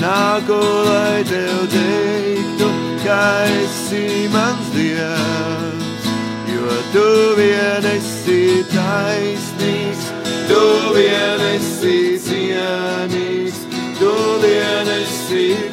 nāku, lai tev teiktu, ka esi mans dievs, jo tu vien esi taisnīgs, tu vien esi cienīgs, tu vien esi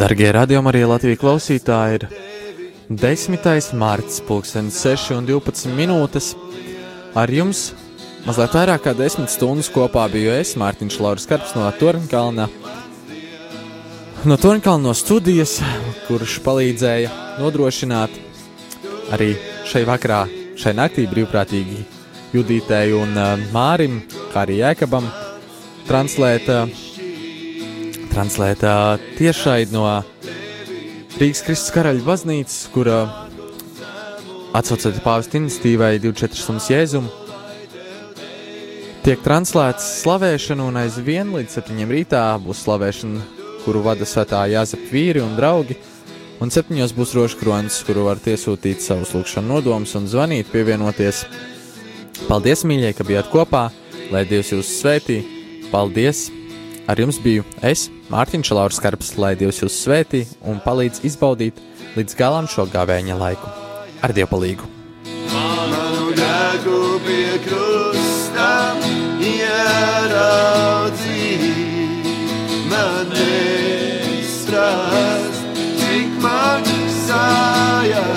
Darbie radiokamā arī Latvijas klausītāji ir 10. mārciņa, pulkstenis 6 un 12 minūtes. Ar jums mazliet vairāk kā 10 stundas kopā biju es, Mārtiņš Lauris Karps no Torņkalna. No Torņkalna no studijas, kurš palīdzēja nodrošināt arī šai vakarā, šai naktī brīvprātīgi Judītei un uh, Mārim, kā arī Jēkabam, translēt uh, translēt uh, tiešai no Rīgas Kristus karaļa baznīcas, kur atsaucot pāvesta iniciatīvai 24 stundas jēzumu, tiek translēts slavēšana un aizvien līdz 7 rītā būs slavēšana, kuru vada svētā Jāzepa vīri un draugi, un 7 būs rožkronis, kuru var iesūtīt savus lūgšanu nodomus un zvanīt, pievienoties. Paldies, mīļie, ka bijāt kopā, lai Dievs jūs svētī. Paldies! Ar jums biju es, Mārtiņš Lauris Karps, lai Dievs jūs svētī un palīdz izbaudīt līdz galam šo gāvēņa laiku. Ar Dievu palīgu! Manu dēku pie krusta ieraudzīja, man neizprast, cik maksāja. Manu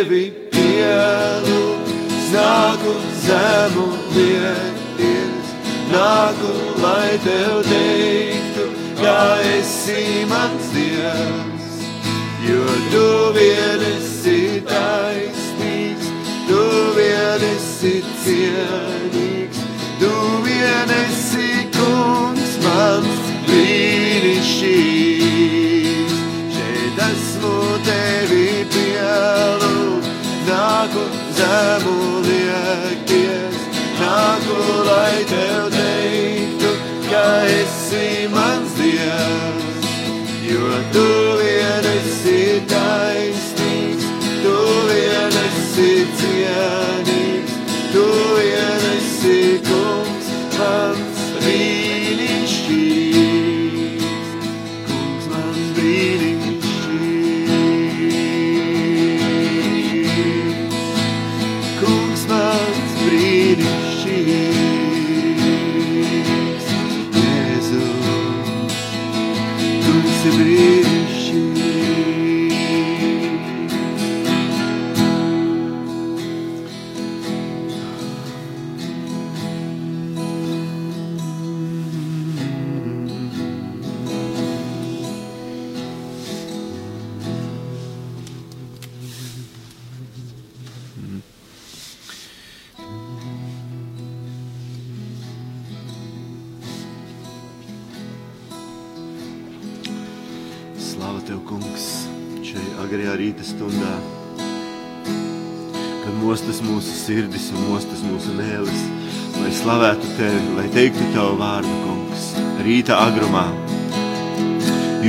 tevi pielūgs, nāku zemu liekties nāku, lai tev teiktu, ka esi mans dievs. Jo tu vien esi taisnīgs, tu vien esi cienīgs, tu vien esi nāku zemu liekties, nāku, lai tev teiktu, ka esi mans dievs, jo tu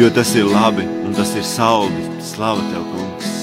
jo tas ir labi un tas ir saldi. Slava tev, kungs!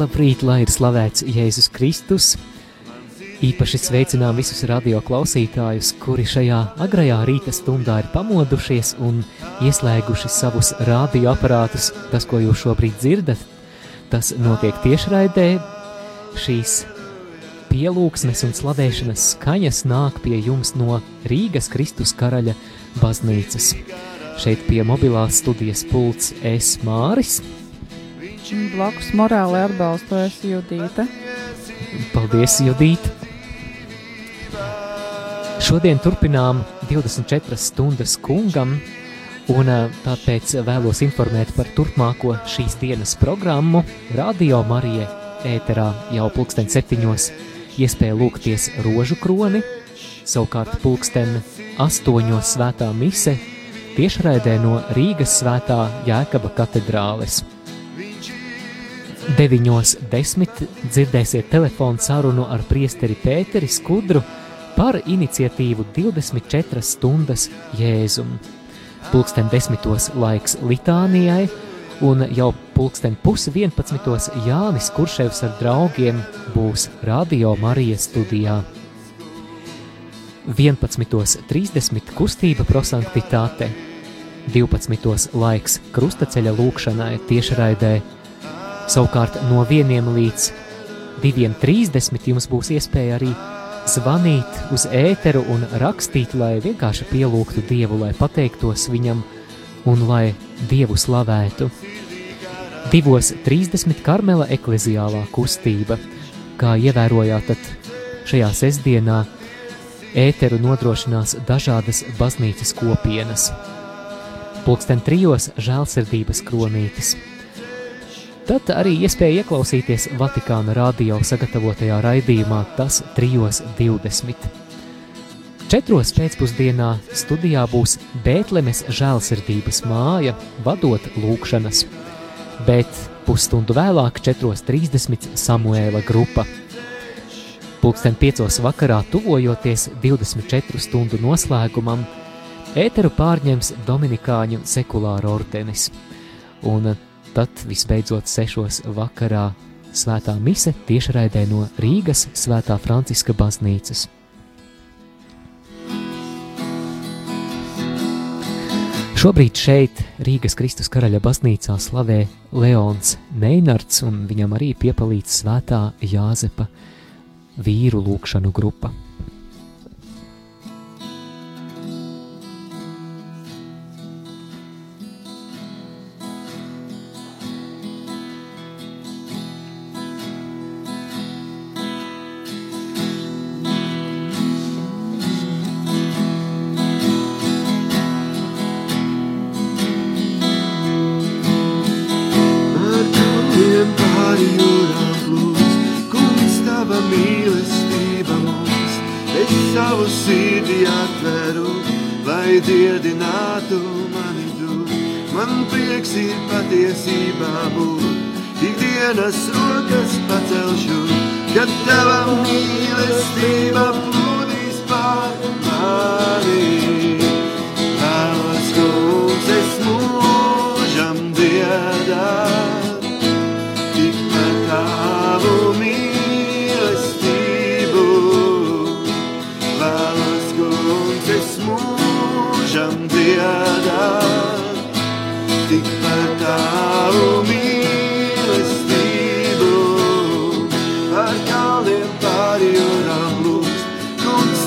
Labrīt, lai ir slavēts Jēzus Kristus. Īpaši sveicinām visus radio klausītājus, kuri šajā agrajā rīta stundā ir pamodušies un ieslēguši savus radioaparātus. Tas, ko jūs šobrīd dzirdat, tas notiek tiešraidē. Šīs pielūgsmes un slavēšanas skaņas nāk pie jums no Rīgas Kristus karaļa baznīcas. Šeit pie mobilās studijas pults es Māris. Blakus morāli atbalstojas Judīta. Paldies, Judīt! Šodien turpinām 24 stundas kungam, un ā, tāpēc vēlos informēt par turpmāko šīs dienas programmu. Radio Marija ēterā jau pulksten septiņos iespēja lūgties rožu kroni, savukārt pulksten astoņos svētā mise tiešraidē no Rīgas svētā Jēkaba katedrāles. 9.10. dzirdēsiet telefonu sarunu ar priesteri Pēteri Skudru par iniciatīvu 24 stundas Jēzum. Pulksten desmitos laiks litānijai, un jau pulksten pusi 11. Jānis Kurševs ar draugiem būs Radio Marijas studijā. 11.30 kustība prosanktitāte, 12. laiks krustaceļa lūkšanai tiešraidē, Savukārt no 1 līdz 2.30 jums būs iespēja arī zvanīt uz ēteru un rakstīt, lai vienkārši pielūgtu Dievu, lai pateiktos viņam un lai Dievu slavētu. 2.30 Karmela ekleziālā kustība, kā ievērojāt, tad šajā sestdienā ēteru nodrošinās dažādas baznīcas kopienas. Pulksten trijos žēlsirdības kronītis. Tad arī iespēja ieklausīties Vatikāna radio sagatavotajā raidījumā Tas 3.20. Četros pēcpusdienā studijā būs Bētlemes žēlsirdības māja, vadot lūkšanas. bet pusstundu vēlāk, 4.30. Samuēla grupa. Pūksteni 5. vakarā, tuvojoties 24 stundu noslēgumam, ēteru pārņems Dominikāņu sekulāra ordenis. Un tad visbeidzot 6. vakarā svētā mise tiešraidē no Rīgas svētā Franciska baznīcas. Šobrīd šeit, Rīgas Kristus karaļa baznīcā, slavē Leons Neinards, un viņam arī piepalīdz svētā Jāzepa vīru lūkšanu grupa.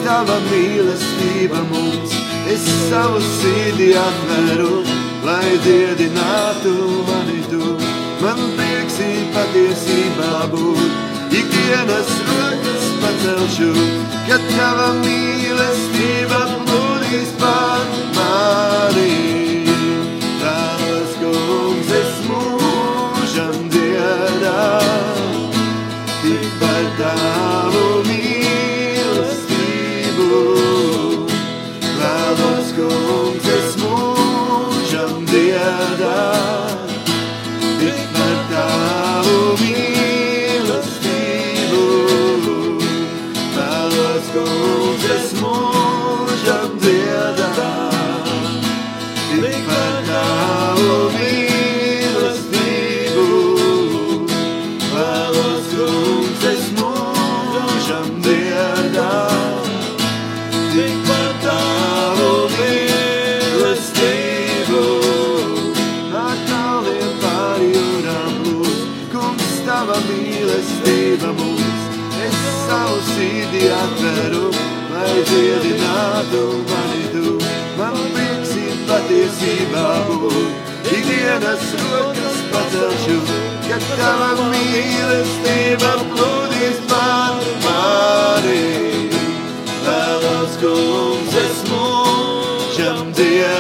Tava mīlestība mums. Es savu sirdi atveru, lai dziedinātu mani tu. Man prieks ir patiesībā būt, ikdienas rokas pacelšu, kad tava mīlestība plūdīs pār mani. Ikdienas rokas pacelšu, kad tava mīlestība plūdīs pār mani. Vēlos, kungs, es mūžam dziedāt,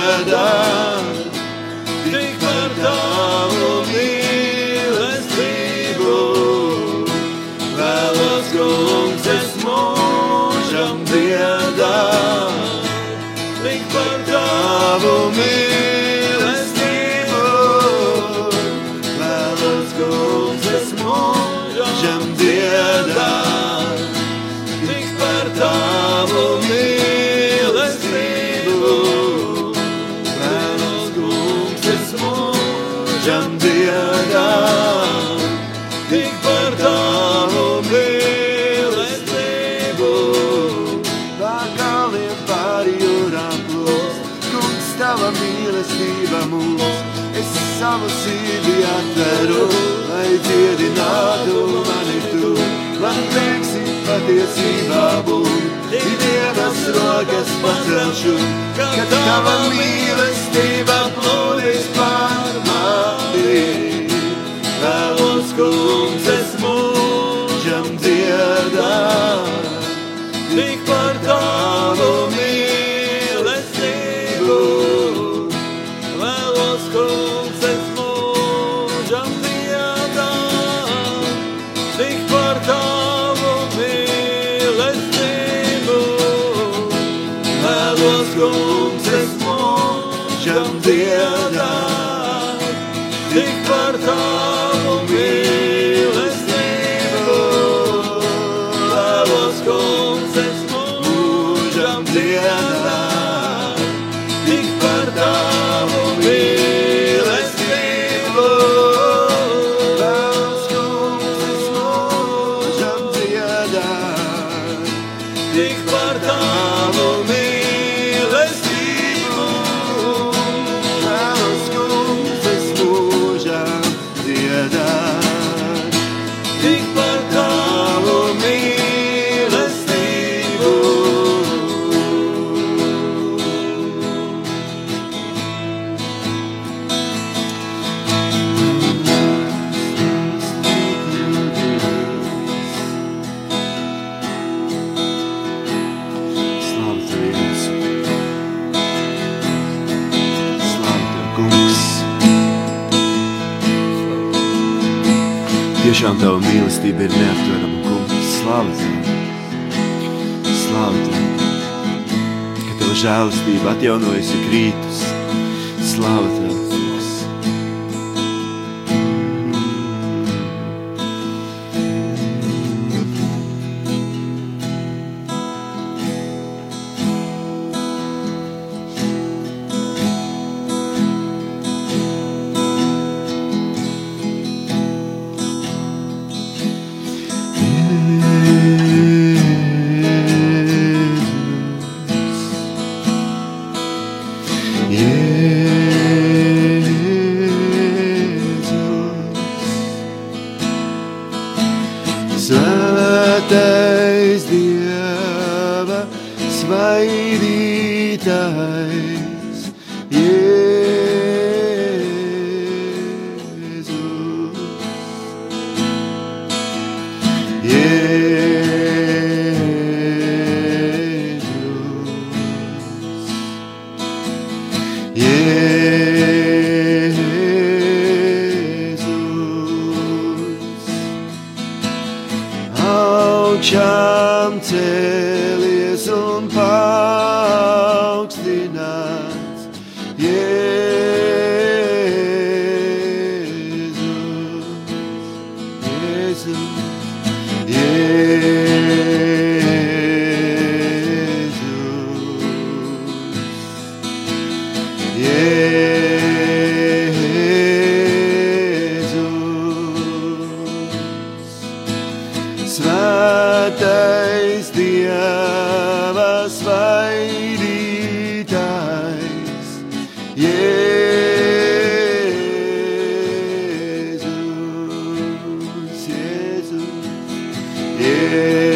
pacelšu, kad tava verdad, tik par tavu. Ticība ir neaptverama, kungs, slāvi tev, slāvi tev, ka tava žēlistība atjaunojas ir krītus, slāvi Yeah.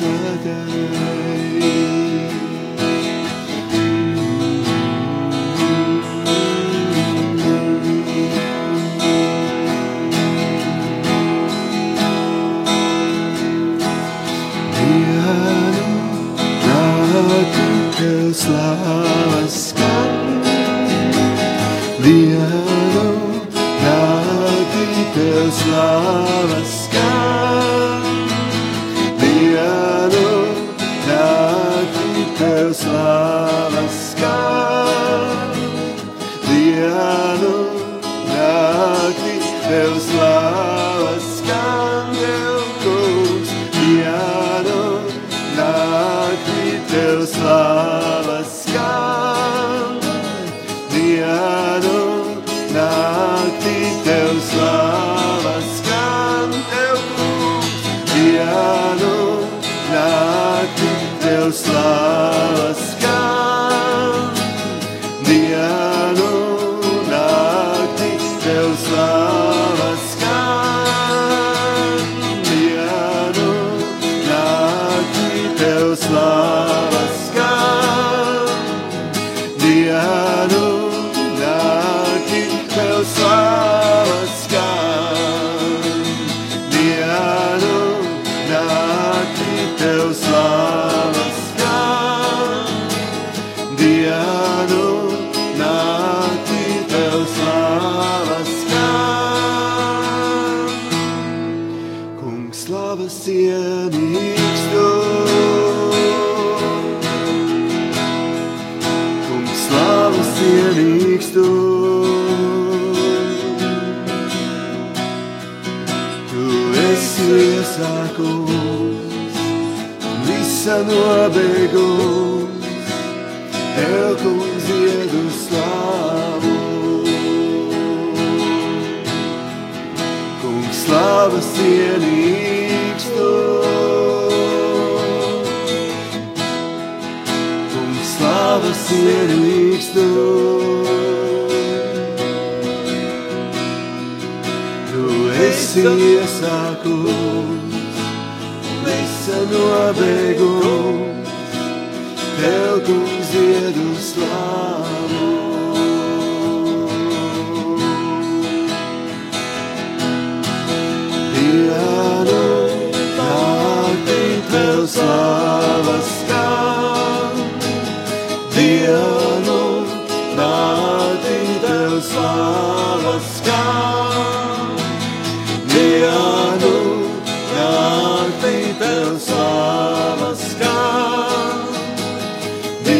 Jēzu.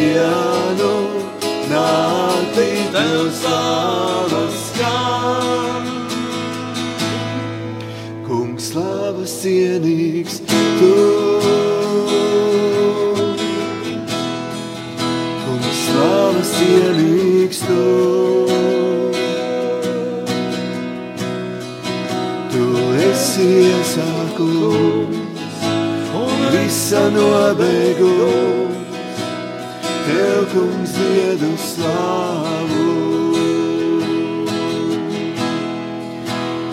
Dienu naktī tev slavas skan. Kungs slavas cienīgs tu. Kungs slavas cienīgs tu. Tu esi iesākums visa nobeigums. Tev, kungs, diedu slavu.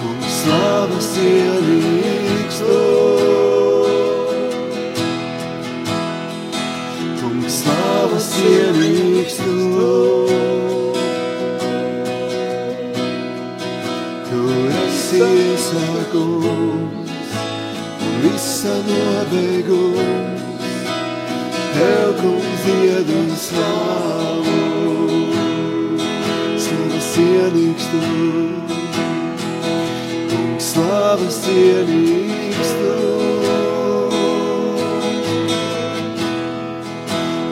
Kungs slavas cienīgs tu. Kungs slavas cienīgs tu. Tu esi iesākums un visa nobeigums. Tev, kungs, diedu slavu. Tu. Kungs, slavas cienīgs tu.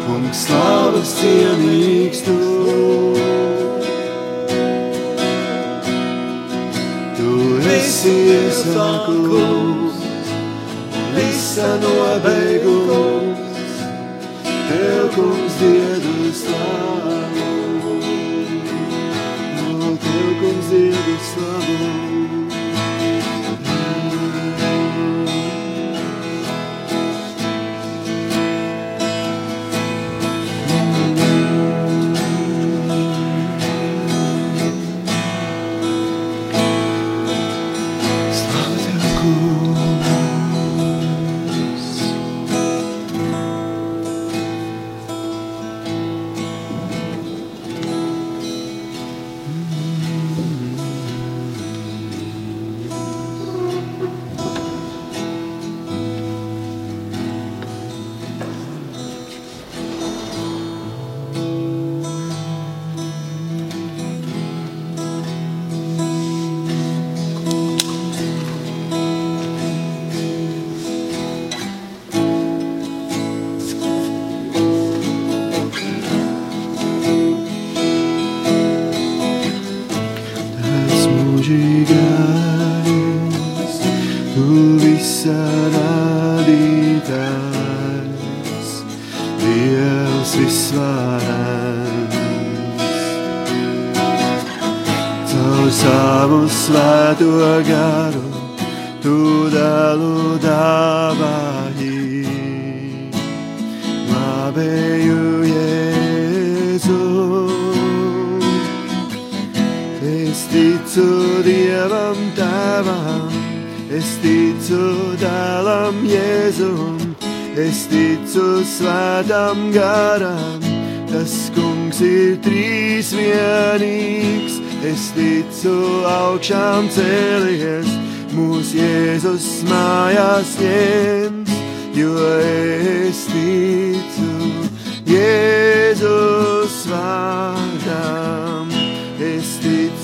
Kungs, slavas cienīgs tu. Tu esi iesākums, visa nobeigums. Tev, kungs, diedu ticu Dievam tēvam, es ticu dēlam Jēzum, es ticu svētam garam, tas kungs ir trīs vienīgs, es ticu augšām cēlies, mūs Jēzus mājās ņems, jo es ticu Jēzus vārdam. Es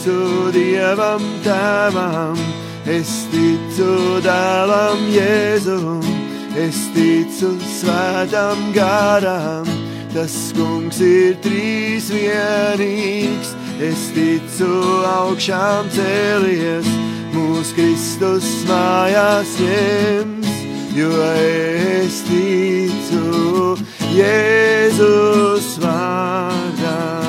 ticu Dievam tēvam, es ticu dēlam Jēzum, es ticu svētam garam, tas kungs ir trīs vienīgs, es ticu augšām cēlies, mūs Kristus mājās ņems, jo es ticu Jēzus vārdam.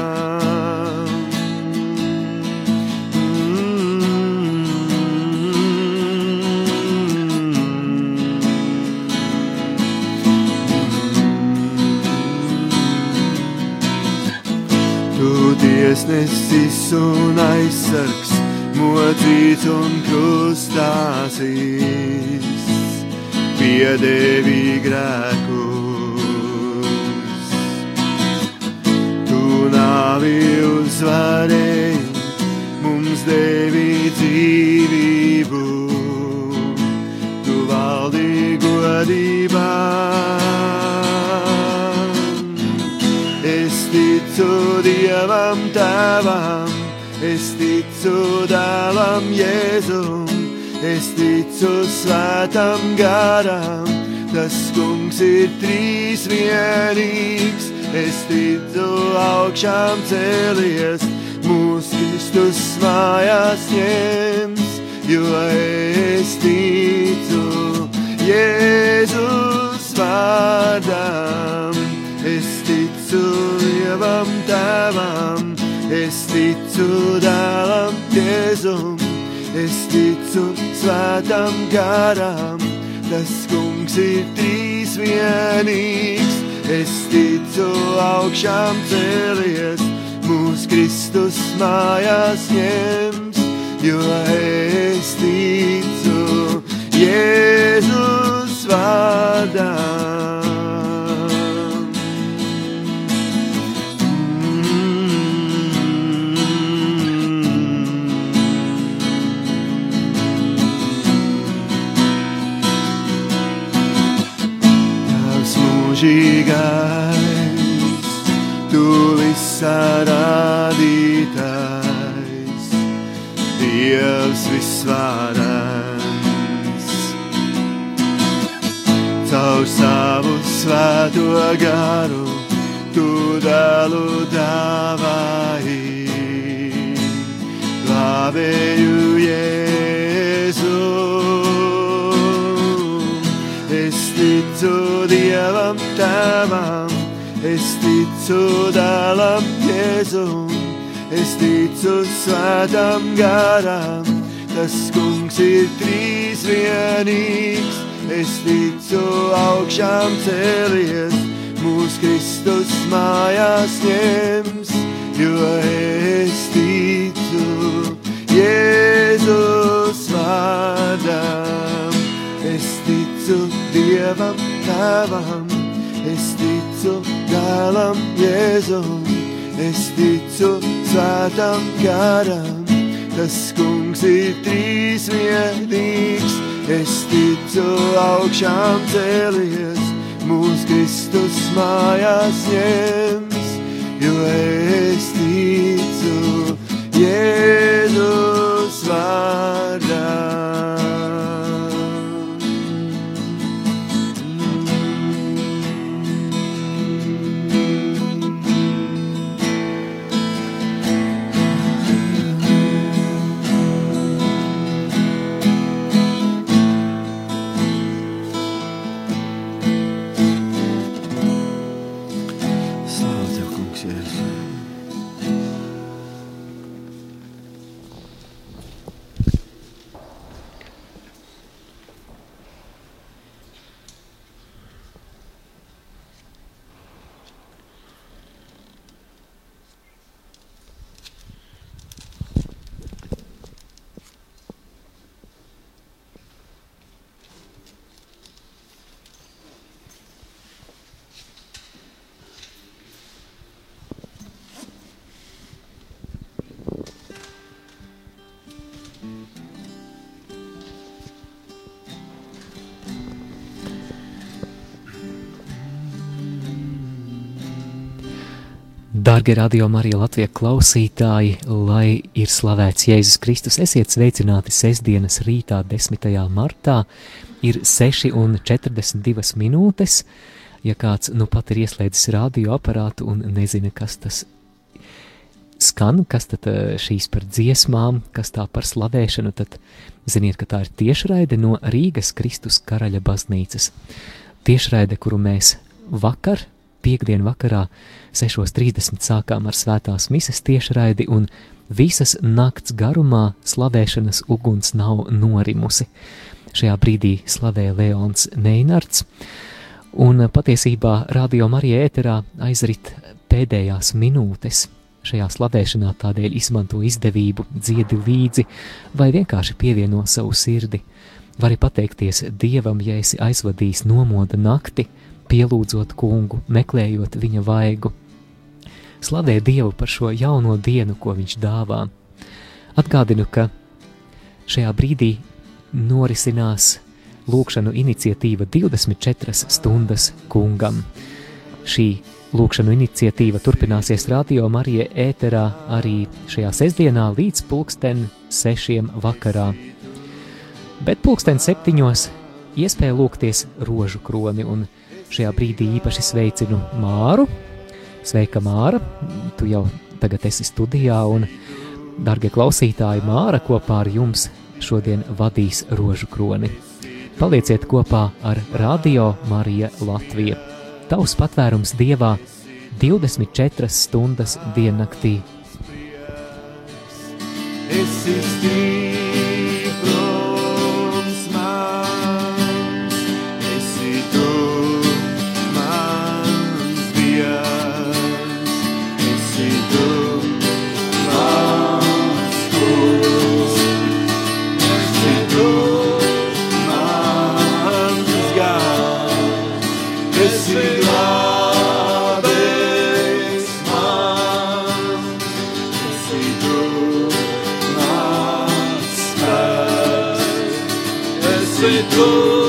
Tiesnesis un aizsargs, mocīts un krustāsīs, piedēvī grēkus. Tu nāvi uzvarēji, mums devi dzīvību, tu valdi godībā. Ticu Dievam tēvam, es ticu dēlam Jēzum, es ticu svētam garam, tas kungs ir trīs vienīgs, es ticu augšām cēlies, mūsu Kristus mājās ņems, jo es ticu Jēzus vārdam, es Dievam tēvam, es ticu dēlam Jēzum, es ticu svētam garam, tas kungs ir trīs vienīgs, es ticu augšām cēlies, mūs Kristus mājās ņems, jo es ticu Jēzus vārdā. Mūžīgais, tu visā rādītājs, Dievs visvarens. Caur savu svēto garu, tu dēlu dāvāji, glābēju Jēzu. Es ticu Tēvam, es ticu dēlam Jēzum, es ticu svētam garam, tas kungs ir trīs vienīgs, es ticu augšām cēlies, mūs Kristus mājās ņems, jo es ticu Jēzus vārdam. Es ticu Dievam, Tēvam, es ticu dēlam Jēzum, es ticu svētam garam, tas kungs ir trīs vienīgs, es ticu augšām cēlies, mūs Kristus mājās ņems, jo es ticu Jēzus vārdā. Jesus. Dārgie radio Marija Latvijas klausītāji, lai ir slavēts Jēzus Kristus, esiet sveicināti sestdienas rītā, 10. martā, ir 6,42 minūtes. Ja kāds nu pat ir ieslēdzis radioaparātu un nezina, kas tas skan, kas tad eh, šīs par dziesmām, kas tā par slavēšanu, tad ziniet, ka tā ir tiešraide no Rīgas Kristus karaļa baznīcas. Tiešraide, kuru mēs vakar, piekdien vakarā, 6.30 sākām ar svētās mises tiešraidi, un visas nakts garumā slavēšanas uguns nav norimusi. Šajā brīdī slavēja Leons Neinards, un patiesībā radio Marija ēterā aizrit pēdējās minūtes. Šajā slavēšanā tādēļ izmanto izdevību, dziedi līdzi vai vienkārši pievieno savu sirdi. Vari pateikties Dievam, ja esi aizvadījis nomoda nakti, pielūdzot kungu, meklējot viņa vaigu. Slavē Dievu par šo jauno dienu, ko viņš dāvā. Atgādinu, ka šajā brīdī norisinās lūkšanu iniciatīva 24 stundas kungam. Šī lūkšanu iniciatīva turpināsies Rādio Marija ēterā arī šajā sestdienā līdz pulksten sešiem vakarā. Bet pulksten septiņos iespēja lūgties rožu kroni un Šajā brīdī īpaši sveicinu Māru. Sveika, Māra! Tu jau tagad esi studijā, un, darbie klausītāji, Māra kopā ar jums šodien vadīs rožu kroni. Palieciet kopā ar Radio Mariju Latviju. Tavs patvērums dievā 24 stundas diennaktī. Es esmu efetuou.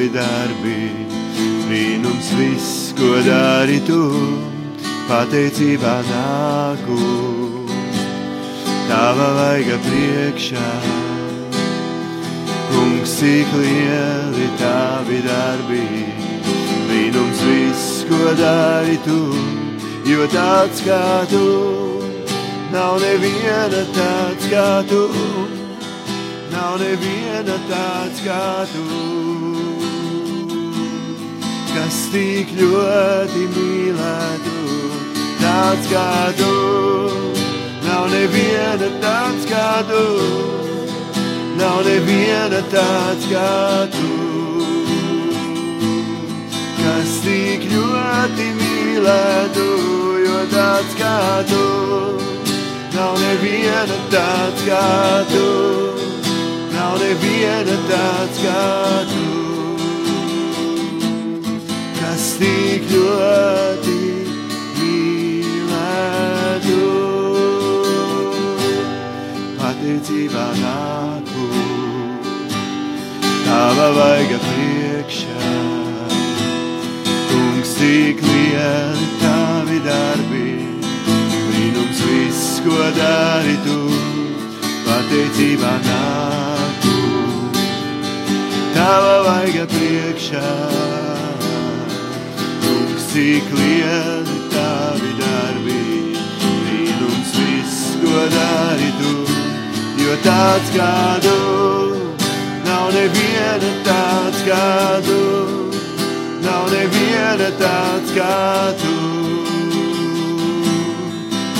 Tavi darbi, brīnums viss, ko dari tu, pateicībā nāku. Tava vaiga priekšā. Kungs, cik lieli tavi darbi, brīnums viss, ko dari tu, jo tāds kā tu, nav neviena tāds kā tu, nav neviena tāds kā tu, kas tik ļoti mīlētu, tāds kā tu, nav neviena tāds kā tu, nav neviena tāds kā tu, kas tik ļoti mīlētu, jo tāds kā tu, nav neviena tāds kā tu, nav neviena tāds kā tu, tik ļoti mīlētu. Pateicībā nāku, tava vaiga priekšā, kungs tik lieli tavi darbi, brīnums viss, ko dari tu, pateicībā nāku, tava vaiga priekšā, tik lieli tavi darbi, brīnums viss, ko dari tu, jo tāds kā tu, nav neviena tāds kā tu. Nav neviena tāds kā tu,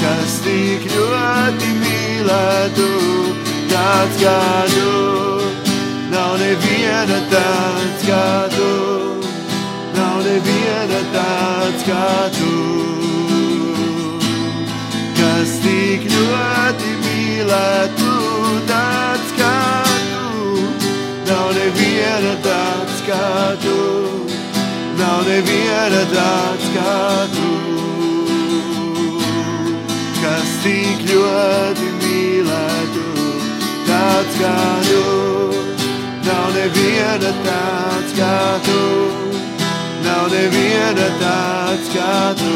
kas tik ļoti mīlētu, tāds kā tu, nav neviena tāds kā tu, neviena tāds kā tu, kas tik ļoti mīlētu, tāds kā tu, nav neviena tāds kā tu. Nav neviena tāds kā tu, kas tik ļoti mīlētu, tāds kā tu, nav neviena tāds kā tu, nav neviena tāds kā tu,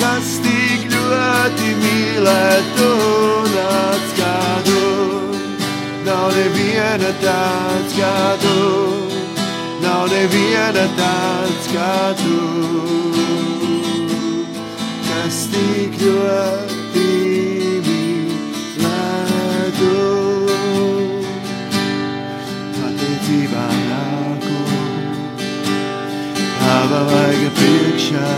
kas tik ļoti mīlētu, tāds kā tu, nav neviena tāds kā tu. Nav neviena tāds kā tu, kas tik ļoti tava vaiga priekšā,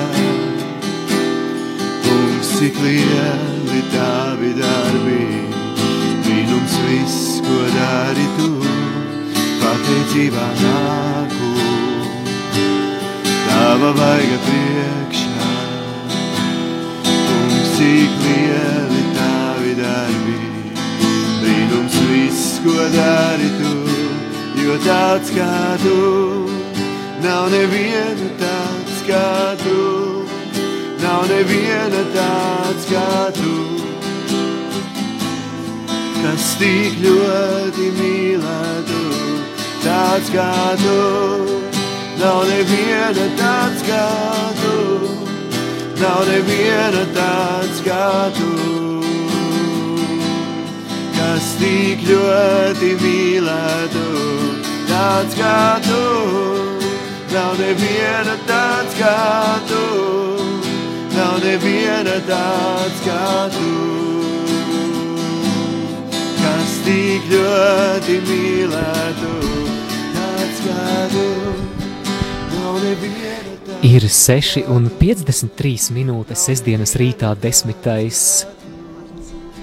kungs, cik lieli tavi darbi, brīnums viss, ko dari tu, pateicībā nāku, tava vaiga priekšā, kungs, cik lieli tavi darbi, brīnums viss, ko dari tu, jo tāds kā tu, nav neviena tāds kā tu, nav neviena tāds kā tu, kas tik ļoti mīlētu, tāds kā tu, nav neviena tāds kā tu, nav neviena tāds kā tu, kas tik ļoti mīlētu, tāds kā tu, nav neviena tāds kā tu, nav neviena tāds kā tu, kas tik ļoti mīlētu, tāds kā tu, nav neviena. Ir 6 un 53 minūtes sestdienas rītā, 10.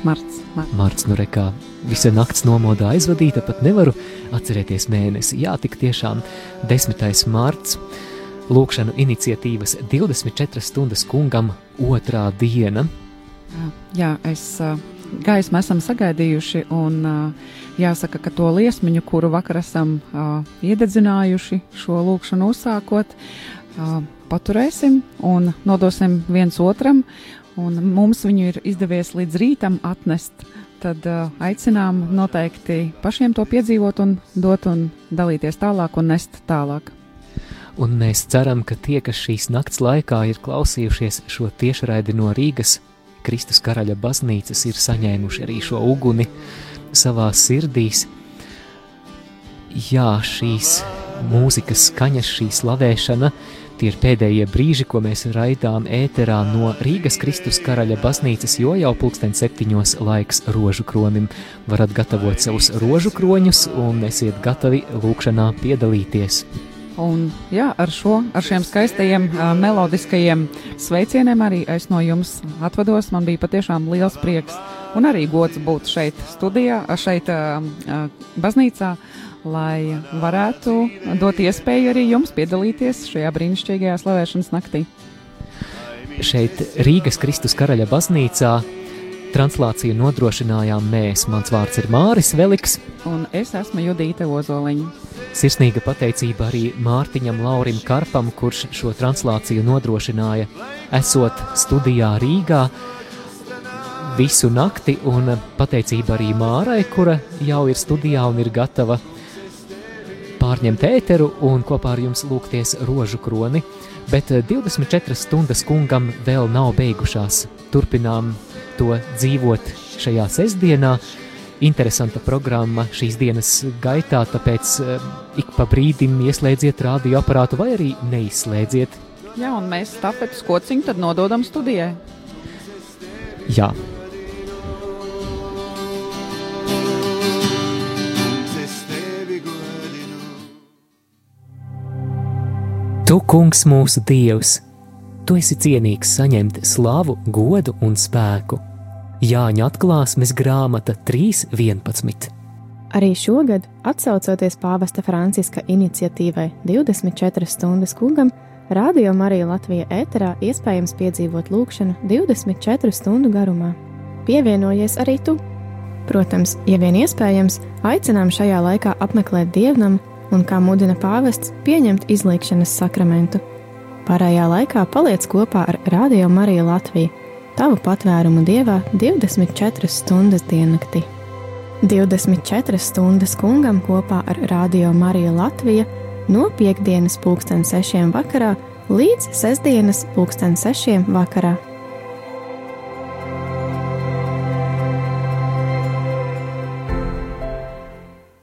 Marts, marts. marts, nu rekā visa nakts nomodā aizvadīta, pat nevaru atcerēties mēnesi. Jā, tik tiešām 10. mārts, lūkšanu iniciatīvas 24 stundas kungam otrā diena. Jā, es gaismu esam sagaidījuši, un jāsaka, ka to liesmiņu, kuru vakar esam iededzinājuši šo lūkšanu uzsākot, paturēsim un nodosim viens otram, un mums viņu ir izdevies līdz rītam atnest. Tad uh, aicinām noteikti pašiem to piedzīvot, un dot un dalīties tālāk un nest tālāk. Un mēs ceram, ka tie, kas šīs nakts laikā ir klausījušies šo tiešraidi no Rīgas Kristus karaļa baznīcas, ir saņēmuši arī šo uguni savā sirdīs. Jā, šīs mūzikas skaņas, šī slavēšana, Tie ir pēdējie brīži, ko mēs raidām ēterā no Rīgas Kristus karaļa baznīcas, jo jau pulksten septiņos laiks rožu kronim. Varat gatavot savus rožu kroņus un esiet gatavi lūkšanā piedalīties. Un, jā, ar, šo, ar šiem skaistajiem, melodiskajiem sveicieniem arī es no jums atvados. Man bija patiešām liels prieks un arī gods būt šeit, studijā, šeit, baznīcā. Lai varētu dot iespēju arī jums piedalīties šajā brīnišķīgajā slavēšanas naktī. Šeit Rīgas Kristus karaļa baznīcā translāciju nodrošinājām mēs. Mans vārds ir Māris Veliks. Un es esmu Judīte Ozoliņa. Sirsnīga pateicība arī Mārtiņam Laurim Karpam, kurš šo translāciju nodrošināja, esot studijā Rīgā visu nakti, un pateicība arī Mārai, kura jau ir studijā un ir gatava pārņemt ēteru un kopā ar jums lūgties rožu kroni, bet 24 eh, stundas kungam vēl nav beigušās. Turpinām to dzīvot šajā sestdienā. Interesanta programma šīs dienas gaitā, tāpēc eh, ik pa brīdim ieslēdziet radioaparātu vai arī neizslēdziet. Jā, un mēs stafetes kociņu tad nododam studijai. Jā, Tu, kungs, mūsu dievs, tu esi cienīgs saņemt slavu, godu un spēku. Jāņa atklāsmes grāmata 3.11. Arī šogad, atsaucoties pāvesta Franciska iniciatīvai 24 stundas kungam, Radio Marija Latvija ēterā iespējams piedzīvot lūkšanu 24 stundu garumā. Pievienojies arī tu! Protams, ja vien iespējams, aicinām šajā laikā apmeklēt dievnamu un, kā mudina pāvests, pieņemt izlīkšanas sakramentu. Pārējā laikā paliec kopā ar Radio Mariju Latviju, tavu patvērumu dievā 24 stundas diennaktī. 24 stundas kungam kopā ar Radio Mariju Latviju no piekdienas pulksten sešiem vakarā līdz sestdienas pulksten sešiem vakarā.